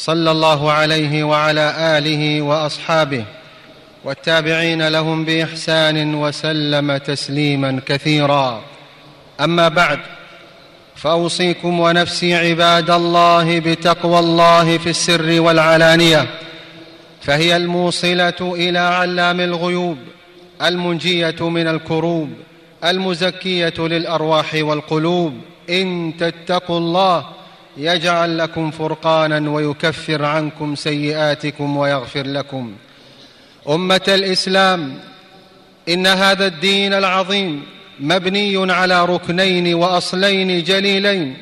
صلى الله عليه وعلى آله وأصحابه والتابعين لهم بإحسان وسلم تسليما كثيرا. أما بعد فأوصيكم ونفسي عباد الله بتقوى الله في السر والعلانية فهي الموصلة إلى علام الغيوب المنجية من الكروب المزكية للأرواح والقلوب. إن تتقوا الله يجعل لكم فرقانا ويكفر عنكم سيئاتكم ويغفر لكم. أمة الإسلام إن هذا الدين العظيم مبني على ركنين وأصلين جليلين.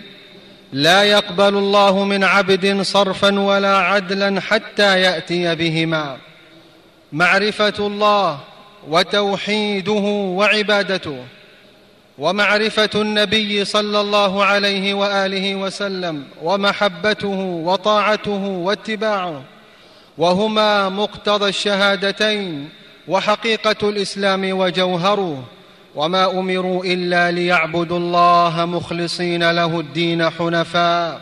لا يقبل الله من عبد صرفا ولا عدلا حتى يأتي بهما. معرفة الله وتوحيده وعبادته. ومعرفة النبي صلى الله عليه وآله وسلم ومحبته وطاعته واتباعه وهما مقتضى الشهادتين وحقيقة الإسلام وجوهره وما أمروا إلا ليعبدوا الله مخلصين له الدين حنفاء.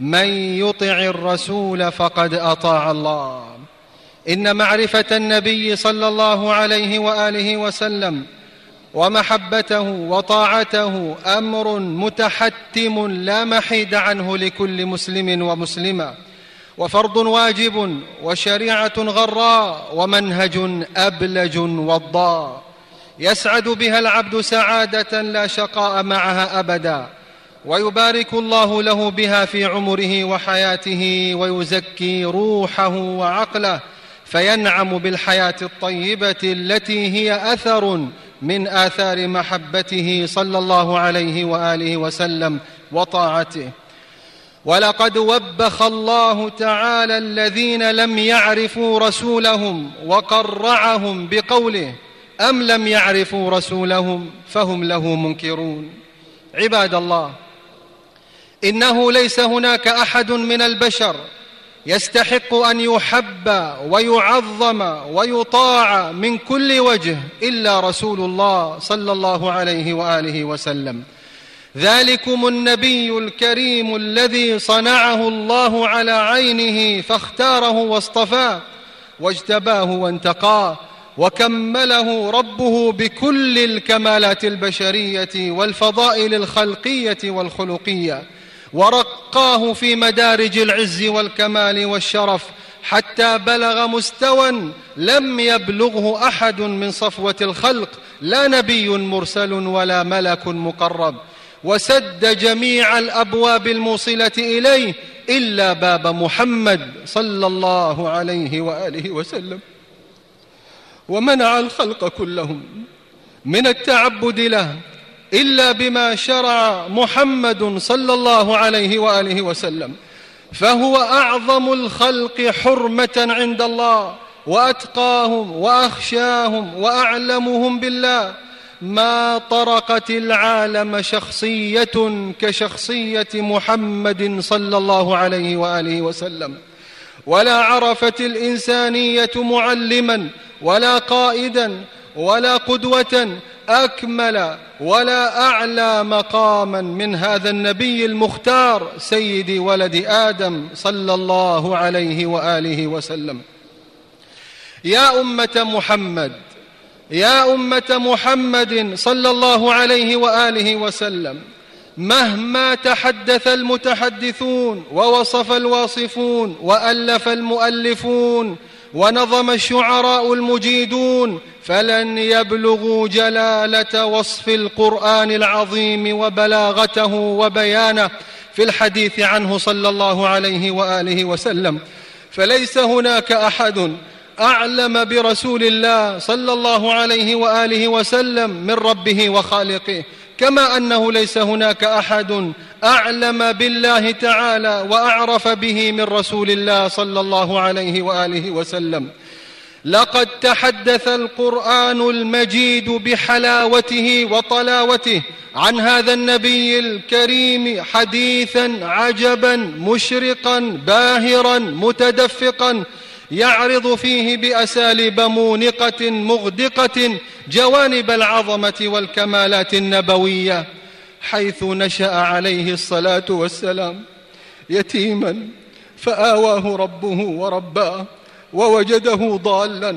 من يطع الرسول فقد أطاع الله. إن معرفة النبي صلى الله عليه وآله وسلم ومحبته وطاعته أمر متحتم لا محيد عنه لكل مسلم ومسلمة. وفرض واجب وشريعة غراء ومنهج أبلج وضاء. يسعد بها العبد سعادة لا شقاء معها أبدا. ويبارك الله له بها في عمره وحياته ويزكي روحه وعقله. فينعم بالحياة الطيبة التي هي أثر من آثار محبته صلى الله عليه وآله وسلم وطاعته. ولقد وبخ الله تعالى الذين لم يعرفوا رسولهم وقرعهم بقوله أم لم يعرفوا رسولهم فهم له منكرون. عباد الله إنه ليس هناك أحد من البشر يستحق أن يحب ويعظم ويطاع من كل وجه إلا رسول الله صلى الله عليه وآله وسلم. ذلكم النبي الكريم الذي صنعه الله على عينه فاختاره واصطفاه واجتباه وانتقاه وكمله ربه بكل الكمالات البشرية والفضائل الخلقية والخلقية. ورقاه في مدارج العز والكمال والشرف حتى بلغ مستوى لم يبلغه أحد من صفوة الخلق لا نبي مرسل ولا ملك مقرب. وسد جميع الأبواب الموصلة إليه إلا باب محمد صلى الله عليه وآله وسلم. ومنع الخلق كلهم من التعبد له إلا بما شرع محمد صلى الله عليه وآله وسلم. فهو أعظم الخلق حرمة عند الله وأتقاهم وأخشاهم وأعلمهم بالله. ما طرقت العالم شخصية كشخصية محمد صلى الله عليه وآله وسلم. ولا عرفت الإنسانية معلما ولا قائدا ولا قدوة أكمل ولا أعلى مقاما من هذا النبي المختار سيد ولد آدم صلى الله عليه وآله وسلم. يا أمة محمد يا أمة محمد صلى الله عليه وآله وسلم مهما تحدث المتحدثون ووصف الواصفون وألف المؤلفون ونظم الشعراء المجيدون فلن يبلغوا جلالة وصف القرآن العظيم وبلاغته وبيانه في الحديث عنه صلى الله عليه وآله وسلم. فليس هناك أحد أعلم برسول الله صلى الله عليه وآله وسلم من ربه وخالقه. كما أنه ليس هناك أحد أعلم بالله تعالى وأعرف به من رسول الله صلى الله عليه وآله وسلم. لقد تحدث القرآن المجيد بحلاوته وطلاوته عن هذا النبي الكريم حديثا عجبا مشرقا باهرا متدفقا يعرض فيه بأساليب مونقة مغدقة جوانب العظمة والكمالات النبوية حيث نشأ عليه الصلاة والسلام يتيما فآواه ربه ورباه ووجده ضالا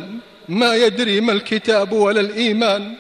ما يدري ما الكتاب ولا الإيمان.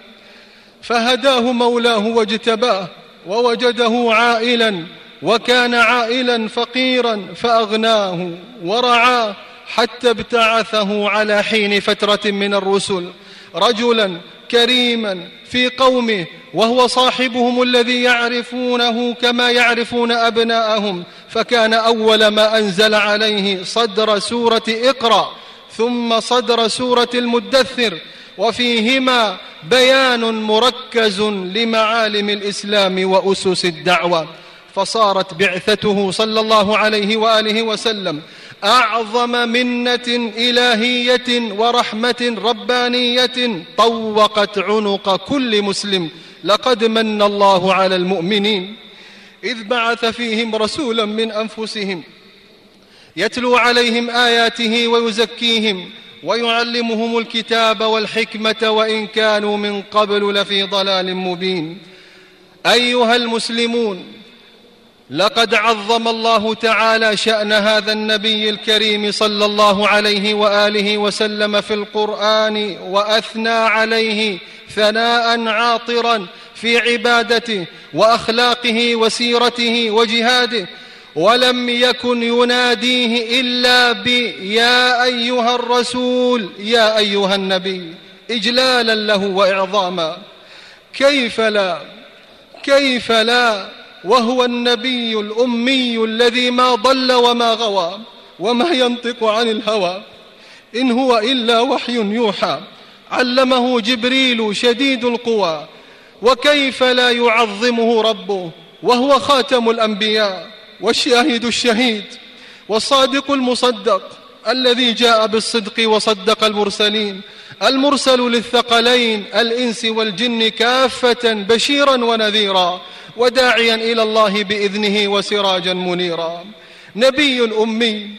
فهداه مولاه واجتباه ووجده عائلا وكان عائلا فقيرا فأغناه ورعاه حتى ابتعثه على حين فترة من الرسل. رجلا كريما في قومه وهو صاحبهم الذي يعرفونه كما يعرفون أبناءهم. فكان أول ما أنزل عليه صدر سورة اقرأ. ثم صدر سورة المدثر وفيهما بيان مركز لمعالم الإسلام وأسس الدعوة. فصارت بعثته صلى الله عليه وآله وسلم أعظم منة إلهية ورحمة ربانية طوقت عنق كل مسلم. لقد من الله على المؤمنين. إذ بعث فيهم رسولا من أنفسهم يتلو عليهم آياته ويزكيهم ويعلمهم الكتاب والحكمة وإن كانوا من قبل لفي ضلال مبين. أيها المسلمون لقد عظم الله تعالى شأن هذا النبي الكريم صلى الله عليه وآله وسلم في القرآن وأثنى عليه ثناء عاطرا في عبادته وأخلاقه وسيرته وجهاده ولم يكن يناديه إلا بيا أيها الرسول يا أيها النبي إجلالا له وإعظاما. كيف لا؟ كيف لا؟ وهو النبي الأمي الذي ما ضل وما غوى وما ينطق عن الهوى. إن هو إلا وحي يوحى. علمه جبريل شديد القوى. وكيف لا يعظمه ربه؟ وهو خاتم الأنبياء. والشاهد الشهيد والصادق المصدق الذي جاء بالصدق وصدق المرسلين المرسل للثقلين الإنس والجن كافة بشيرا ونذيرا وداعيا إلى الله بإذنه وسراجا منيرا. نبي أمي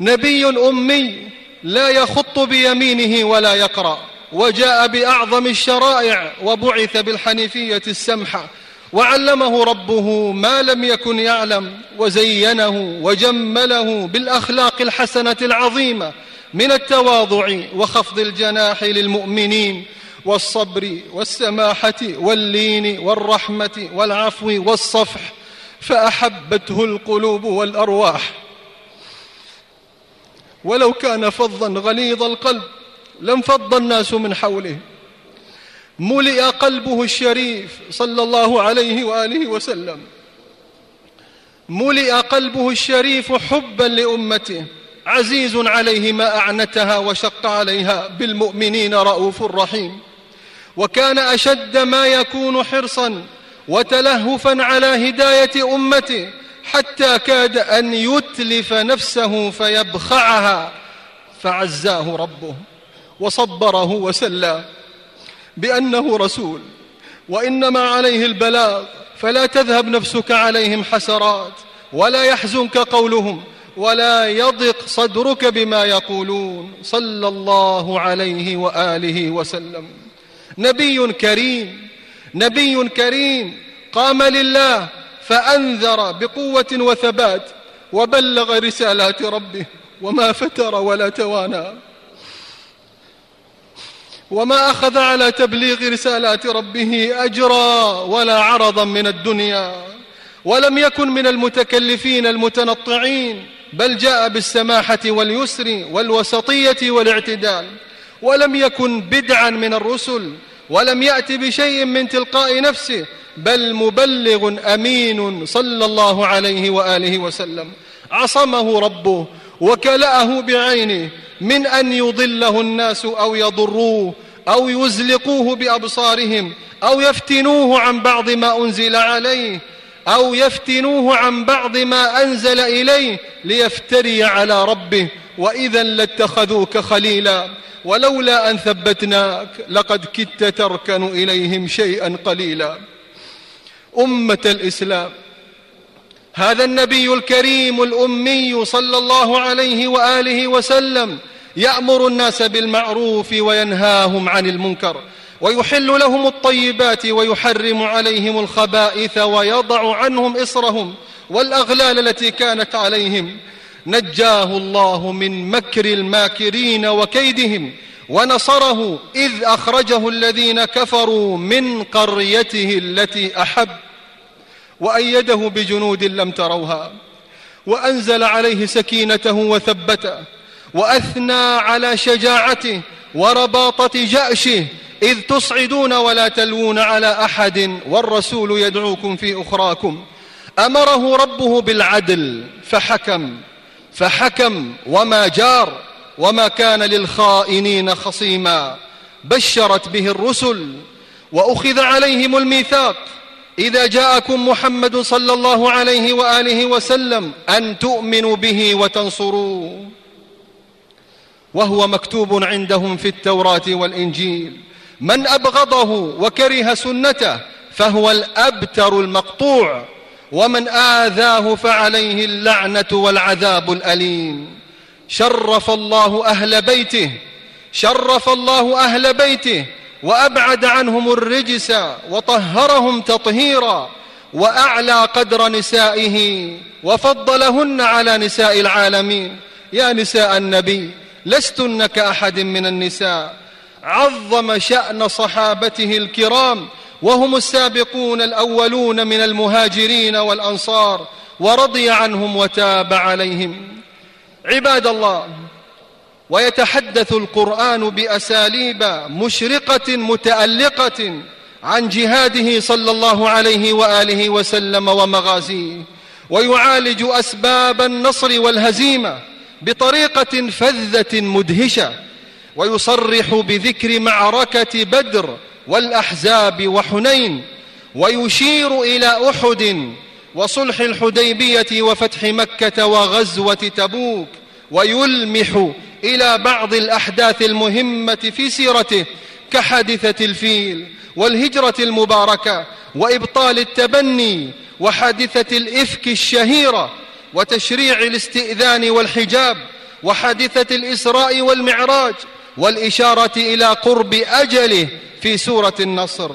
نبي أمي لا يخط بيمينه ولا يقرأ وجاء بأعظم الشرائع وبعث بالحنيفية السمحة وعلمه ربه ما لم يكن يعلم وزينه وجمله بالأخلاق الحسنة العظيمة من التواضع وخفض الجناح للمؤمنين والصبر والسماحة واللين والرحمة والعفو والصفح فأحبته القلوب والأرواح. ولو كان فظا غليظ القلب لانفض الناس من حوله. ملئ قلبه الشريف صلى الله عليه وآله وسلم. ملئ قلبه الشريف حبا لأمته عزيز عليه ما أعنتها وشق عليها بالمؤمنين رؤوف رحيم. وكان أشد ما يكون حرصا وتلهفا على هداية أمته حتى كاد أن يتلف نفسه فيبخعها فعزاه ربه وصبره وسلاه. بأنه رسول وإنما عليه البلاغ فلا تذهب نفسك عليهم حسرات ولا يحزنك قولهم ولا يضق صدرك بما يقولون صلى الله عليه وآله وسلم. نبي كريم نبي كريم قام لله فأنذر بقوة وثبات وبلغ رسالات ربه وما فتر ولا توانى. وما أخذ على تبليغ رسالات ربه أجرا ولا عرضا من الدنيا ولم يكن من المتكلفين المتنطعين بل جاء بالسماحة واليسر والوسطية والاعتدال. ولم يكن بدعا من الرسل ولم يأت بشيء من تلقاء نفسه بل مبلغ أمين صلى الله عليه وآله وسلم. عصمه ربه وكلأه بعينه من أن يضله الناس أو يضروه أو يزلقوه بأبصارهم أو يفتنوه عن بعض ما أنزل عليه أو يفتنوه عن بعض ما أنزل إليه ليفتري على ربه وإذا لاتخذوك خليلا ولولا أن ثبتناك لقد كدت تركن إليهم شيئا قليلا. أمة الإسلام هذا النبي الكريم الأمي صلى الله عليه وآله وسلم يأمر الناس بالمعروف وينهاهم عن المنكر ويحل لهم الطيبات ويحرم عليهم الخبائث ويضع عنهم إصرهم والأغلال التي كانت عليهم. نجاه الله من مكر الماكرين وكيدهم ونصره إذ أخرجه الذين كفروا من قريته التي أحب وأيده بجنود لم تروها وأنزل عليه سكينته وثبته وأثنى على شجاعته ورباطة جأشه إذ تصعدون ولا تلوون على أحد والرسول يدعوكم في أخراكم. أمره ربه بالعدل فحكم فحكم وما جار وما كان للخائنين خصيما. بشرت به الرسل وأخذ عليهم الميثاق. إذا جاءكم محمد صلى الله عليه وآله وسلم أن تؤمنوا به وتنصروه. وهو مكتوب عندهم في التوراة والإنجيل. من أبغضه وكره سنته فهو الأبتر المقطوع ومن آذاه فعليه اللعنة والعذاب الأليم. شرف الله أهل بيته شرف الله أهل بيته وأبعد عنهم الرجس وطهرهم تطهيرا وأعلى قدر نسائه وفضلهن على نساء العالمين. يا نساء النبي لستن كأحد من النساء. عظم شأن صحابته الكرام وهم السابقون الأولون من المهاجرين والأنصار ورضي عنهم وتاب عليهم. عباد الله ويتحدث القرآن بأساليب مشرقة متألقة عن جهاده صلى الله عليه وآله وسلم ومغازيه ويعالج أسباب النصر والهزيمة بطريقة فذة مدهشة ويصرح بذكر معركة بدر والأحزاب وحنين ويشير إلى أحد وصلح الحديبية وفتح مكة وغزوة تبوك ويلمح إلى بعض الأحداث المهمة في سيرته كحادثة الفيل والهجرة المباركة وإبطال التبني وحادثة الإفك الشهيرة وتشريع الاستئذان والحجاب وحادثة الإسراء والمعراج والإشارة إلى قرب أجله في سورة النصر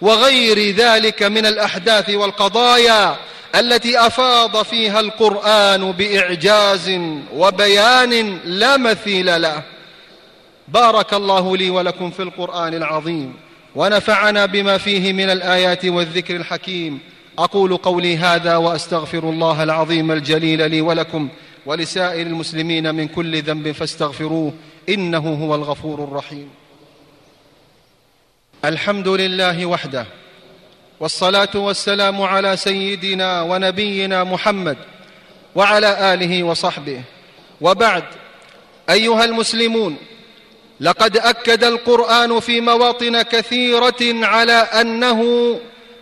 وغير ذلك من الأحداث والقضايا التي أفاض فيها القرآن بإعجاز وبيان لا مثيل له. بارك الله لي ولكم في القرآن العظيم ونفعنا بما فيه من الآيات والذكر الحكيم أقول قولي هذا وأستغفر الله العظيم الجليل لي ولكم ولسائر المسلمين من كل ذنب فاستغفروه إنه هو الغفور الرحيم. الحمد لله وحده والصلاة والسلام على سيدنا ونبينا محمد وعلى آله وصحبه. وبعد أيها المسلمون لقد أكد القرآن في مواطن كثيرة على أنه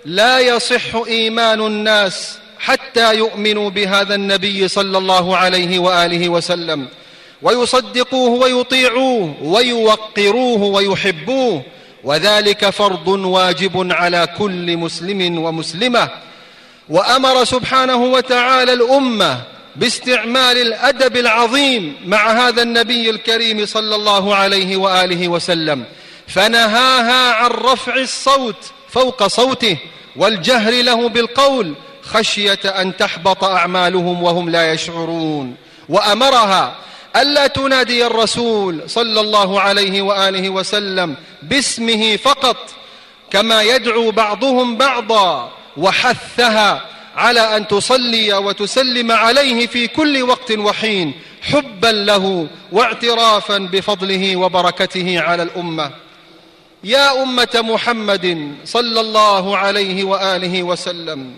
لا يصح إيمان الناس حتى يؤمنوا بهذا النبي صلى الله عليه وآله وسلم. ويصدقوه ويطيعوه ويوقروه ويحبوه. وذلك فرض واجب على كل مسلم ومسلمة. وأمر سبحانه وتعالى الأمة باستعمال الأدب العظيم مع هذا النبي الكريم صلى الله عليه وآله وسلم. فنهاها عن رفع الصوت فوق صوته والجهر له بالقول خشية أن تحبط أعمالهم وهم لا يشعرون. وأمرها ألا تنادي الرسول صلى الله عليه وآله وسلم باسمه فقط كما يدعو بعضهم بعضا وحثها على أن تصلي وتسلم عليه في كل وقت وحين حبا له واعترافا بفضله وبركته على الأمة. يا أمة محمد صلى الله عليه وآله وسلم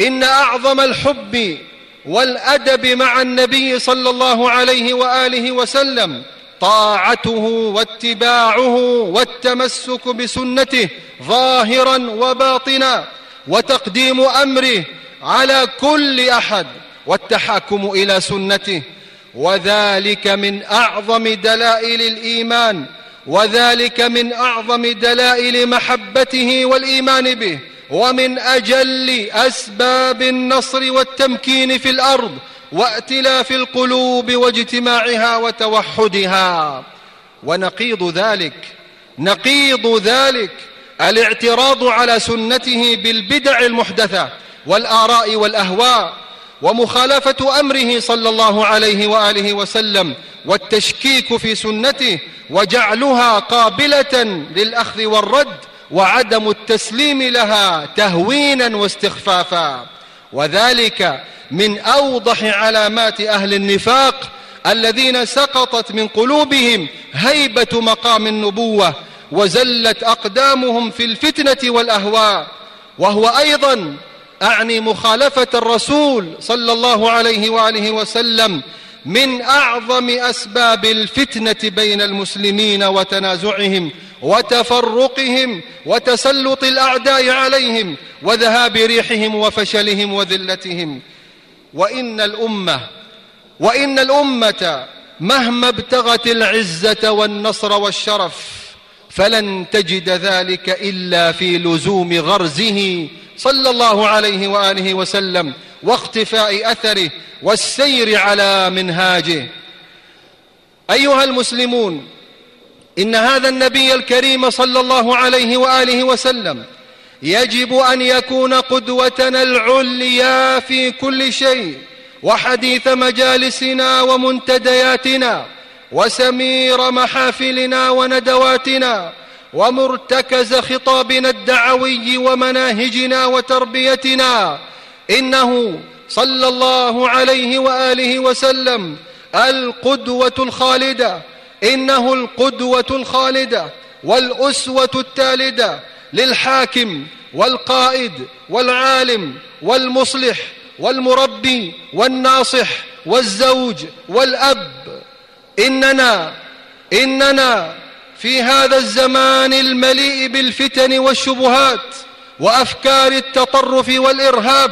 إن أعظم الحب والأدب مع النبي صلى الله عليه وآله وسلم طاعته واتباعه والتمسك بسنته ظاهرا وباطنا وتقديم أمره على كل أحد والتحاكم إلى سنته وذلك من أعظم دلائل الإيمان وذلك من أعظم دلائل محبته والإيمان به ومن أجل أسباب النصر والتمكين في الأرض وائتلاف القلوب واجتماعها وتوحدها. ونقيض ذلك نقيض ذلك الاعتراض على سنته بالبدع المحدثة والآراء والأهواء ومخالفة أمره صلى الله عليه وآله وسلم والتشكيك في سنته وجعلها قابلة للأخذ والرد وعدم التسليم لها تهوينا واستخفافا. وذلك من أوضح علامات أهل النفاق الذين سقطت من قلوبهم هيبة مقام النبوة وزلت أقدامهم في الفتنة والأهواء. وهو أيضا أعني مخالفة الرسول صلى الله عليه وآله وسلم من أعظم أسباب الفتنة بين المسلمين وتنازعهم وتفرقهم وتسلط الأعداء عليهم وذهاب ريحهم وفشلهم وذلتهم. وإن الأمة وإن الأمة مهما ابتغت العزة والنصر والشرف فلن تجد ذلك إلا في لزوم غرزه صلى الله عليه وآله وسلم واختفاء أثره والسير على منهاجه. أيها المسلمون إن هذا النبي الكريم صلى الله عليه وآله وسلم يجب أن يكون قدوتنا العليا في كل شيء وحديث مجالسنا ومنتدياتنا وسمير محافلنا وندواتنا ومرتكز خطابنا الدعوي ومناهجنا وتربيتنا إنه صلى الله عليه وآله وسلم القدوة الخالدة إنه القدوة الخالدة والأسوة التالدة للحاكم والقائد والعالم والمصلح والمربي والناصح والزوج والأب. إننا إننا في هذا الزمان المليء بالفتن والشبهات وأفكار التطرف والإرهاب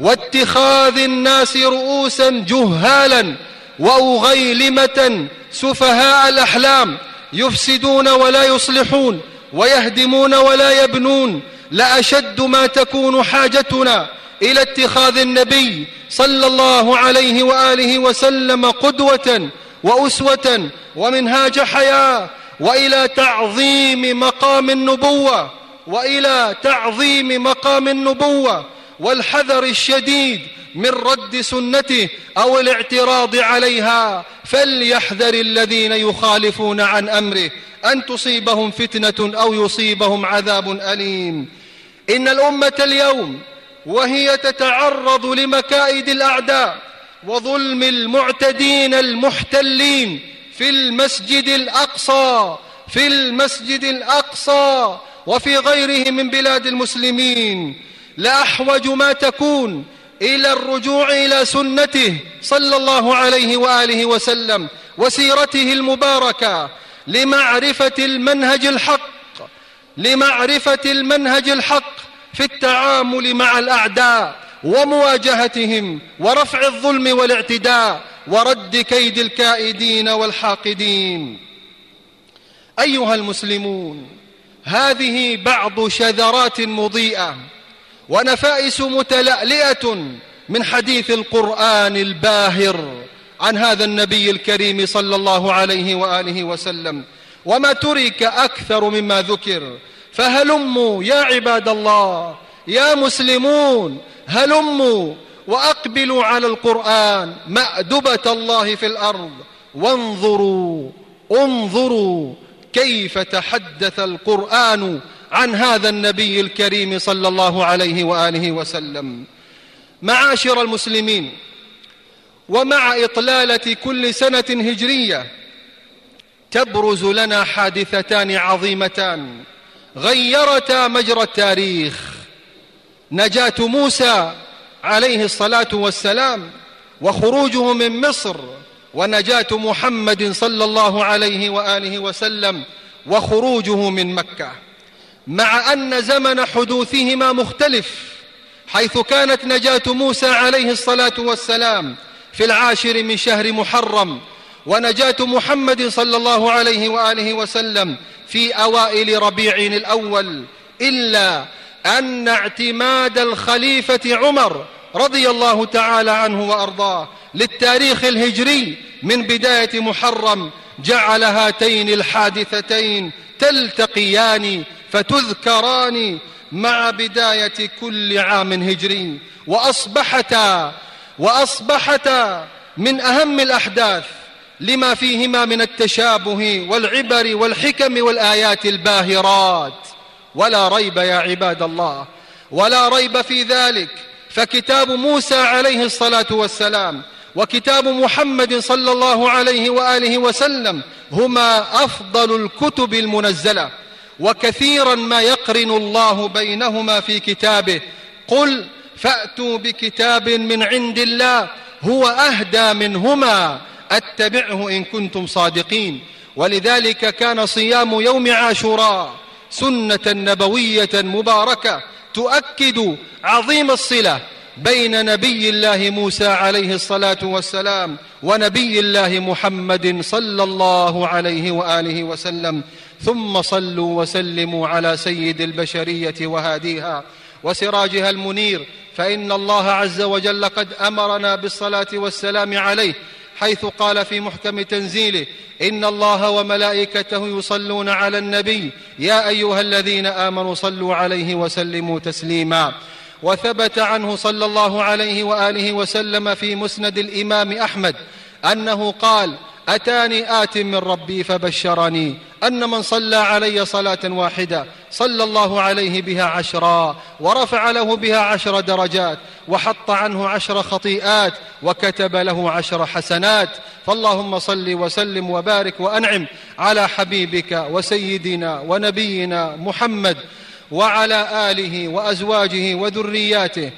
واتخاذ الناس رؤوسا جهالا وأغيلمة سفهاء الأحلام يفسدون ولا يصلحون ويهدمون ولا يبنون لأشد ما تكون حاجتنا إلى اتخاذ النبي صلى الله عليه وآله وسلم قدوة وأسوة ومنهاج حياة وإلى تعظيم مقام النبوة وإلى تعظيم مقام النبوة والحذر الشديد من رد سنته أو الاعتراض عليها. فليحذر الذين يخالفون عن أمره أن تصيبهم فتنة أو يصيبهم عذاب أليم. إن الأمة اليوم وهي تتعرض لمكائد الأعداء وظلم المعتدين المحتلين في المسجد الأقصى في المسجد الأقصى وفي غيره من بلاد المسلمين. لأحوج ما تكون إلى الرجوع إلى سنته صلى الله عليه وآله وسلم وسيرته المباركة لمعرفة المنهج الحق لمعرفة المنهج الحق في التعامل مع الأعداء ومواجهتهم ورفع الظلم والاعتداء. ورد كيد الكائدين والحاقدين. أيها المسلمون هذه بعض شذرات مضيئة ونفائس متلألئة من حديث القرآن الباهر عن هذا النبي الكريم صلى الله عليه وآله وسلم. وما ترك أكثر مما ذكر فهلموا يا عباد الله يا مسلمون هلموا وأقبلوا على القرآن مأدبة الله في الأرض. وانظروا انظروا كيف تحدث القرآن عن هذا النبي الكريم صلى الله عليه وآله وسلم. معاشر المسلمين ومع إطلالة كل سنة هجرية تبرز لنا حادثتان عظيمتان. غيرتا مجرى التاريخ. نجاة موسى عليه الصلاة والسلام وخروجه من مصر ونجاة محمد صلى الله عليه وآله وسلم وخروجه من مكة. مع أن زمن حدوثهما مختلف حيث كانت نجاة موسى عليه الصلاة والسلام في العاشر من شهر محرم ونجاة محمد صلى الله عليه وآله وسلم في أوائل ربيع الأول إلا أن اعتماد الخليفة عمر رضي الله تعالى عنه وأرضاه للتاريخ الهجري من بداية محرم جعل هاتين الحادثتين تلتقيان فتذكران مع بداية كل عام هجري وأصبحتا وأصبحتا من أهم الأحداث لما فيهما من التشابه والعبر والحكم والآيات الباهرات. ولا ريب يا عباد الله ولا ريب في ذلك فكتاب موسى عليه الصلاة والسلام وكتاب محمد صلى الله عليه وآله وسلم هما أفضل الكتب المنزلة وكثيرا ما يقرن الله بينهما في كتابه. قل فأتوا بكتاب من عند الله هو أهدى منهما أتبعه إن كنتم صادقين. ولذلك كان صيام يوم عاشوراء سنة نبوية مباركة تؤكد عظيم الصلة بين نبي الله موسى عليه الصلاة والسلام ونبي الله محمد صلى الله عليه وآله وسلم. ثم صلوا وسلموا على سيد البشرية وهاديها وسراجها المنير. فإن الله عز وجل قد أمرنا بالصلاة والسلام عليه حيث قال في محكم تنزيله إن الله وملائكته يصلون على النبي يا أيها الذين آمنوا صلوا عليه وسلموا تسليما. وثبت عنه صلى الله عليه وآله وسلم في مسند الإمام أحمد أنه قال أتاني آت من ربي فبشرني أن من صلى علي صلاة واحدة صلى الله عليه بها عشرا ورفع له بها عشر درجات وحط عنه عشر خطيئات وكتب له عشر حسنات فاللهم صل وسلم وبارك وأنعم على حبيبك وسيدنا ونبينا محمد وعلى آله وأزواجه وذرياته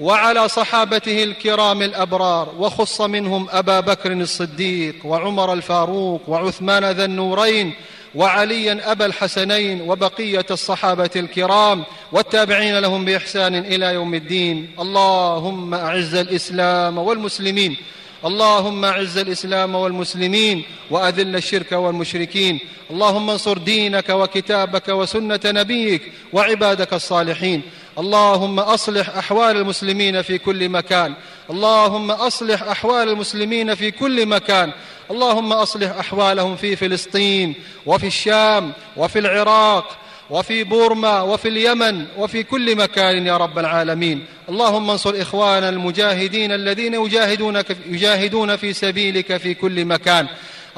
وعلى صحابته الكرام الأبرار وخص منهم أبا بكر الصديق وعمر الفاروق وعثمان ذا النورين وعليا أبا الحسنين وبقية الصحابة الكرام والتابعين لهم بإحسان إلى يوم الدين. اللهم أعز الإسلام والمسلمين. اللهم اعز الاسلام والمسلمين واذل الشرك والمشركين اللهم انصر دينك وكتابك وسنة نبيك وعبادك الصالحين اللهم اصلح احوال المسلمين في كل مكان اللهم اصلح احوال المسلمين في كل مكان اللهم اصلح احوالهم في فلسطين وفي الشام وفي العراق وفي بورما وفي اليمن وفي كل مكان يا رب العالمين. اللهم انصر اخوان المجاهدين الذين يجاهدون يجاهدون في سبيلك في كل مكان.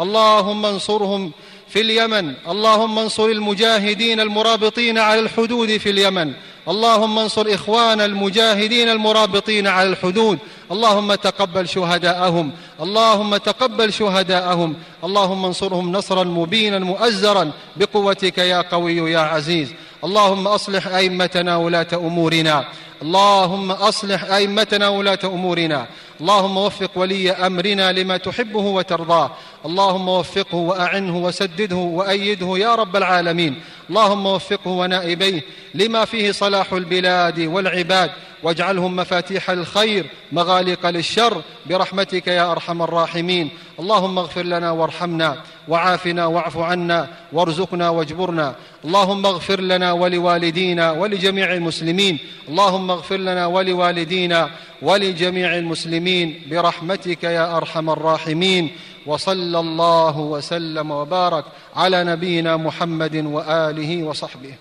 اللهم انصرهم في اليمن. اللهم انصر المجاهدين المرابطين على الحدود في اليمن. اللهم انصر إخوان المجاهدين المرابطين على الحدود. اللهم تقبل شهداءهم. اللهم تقبل شهداءهم. اللهم انصرهم نصرا مبينا مؤزرا. بقوتك يا قوي يا عزيز. اللهم أصلح أئمتنا ولاة أمورنا. اللهم أصلح أئمتنا ولاة أمورنا. اللهم وفق ولي أمرنا لما تحبه وترضاه. اللهم وفقه وأعنه وسدده وأيده يا رب العالمين. اللهم وفقه ونائبيه لما فيه صلاح البلاد والعباد واجعلهم مفاتيح الخير مغالق للشر برحمتك يا أرحم الراحمين. اللهم اغفر لنا وارحمنا وعافنا واعف عنا وارزقنا واجبرنا. اللهم اغفر لنا ولوالدينا ولجميع المسلمين. اللهم اغفر لنا ولوالدينا ولجميع المسلمين برحمتك يا أرحم الراحمين. وصلى الله وسلم وبارك على نبينا محمد وآله وصحبه.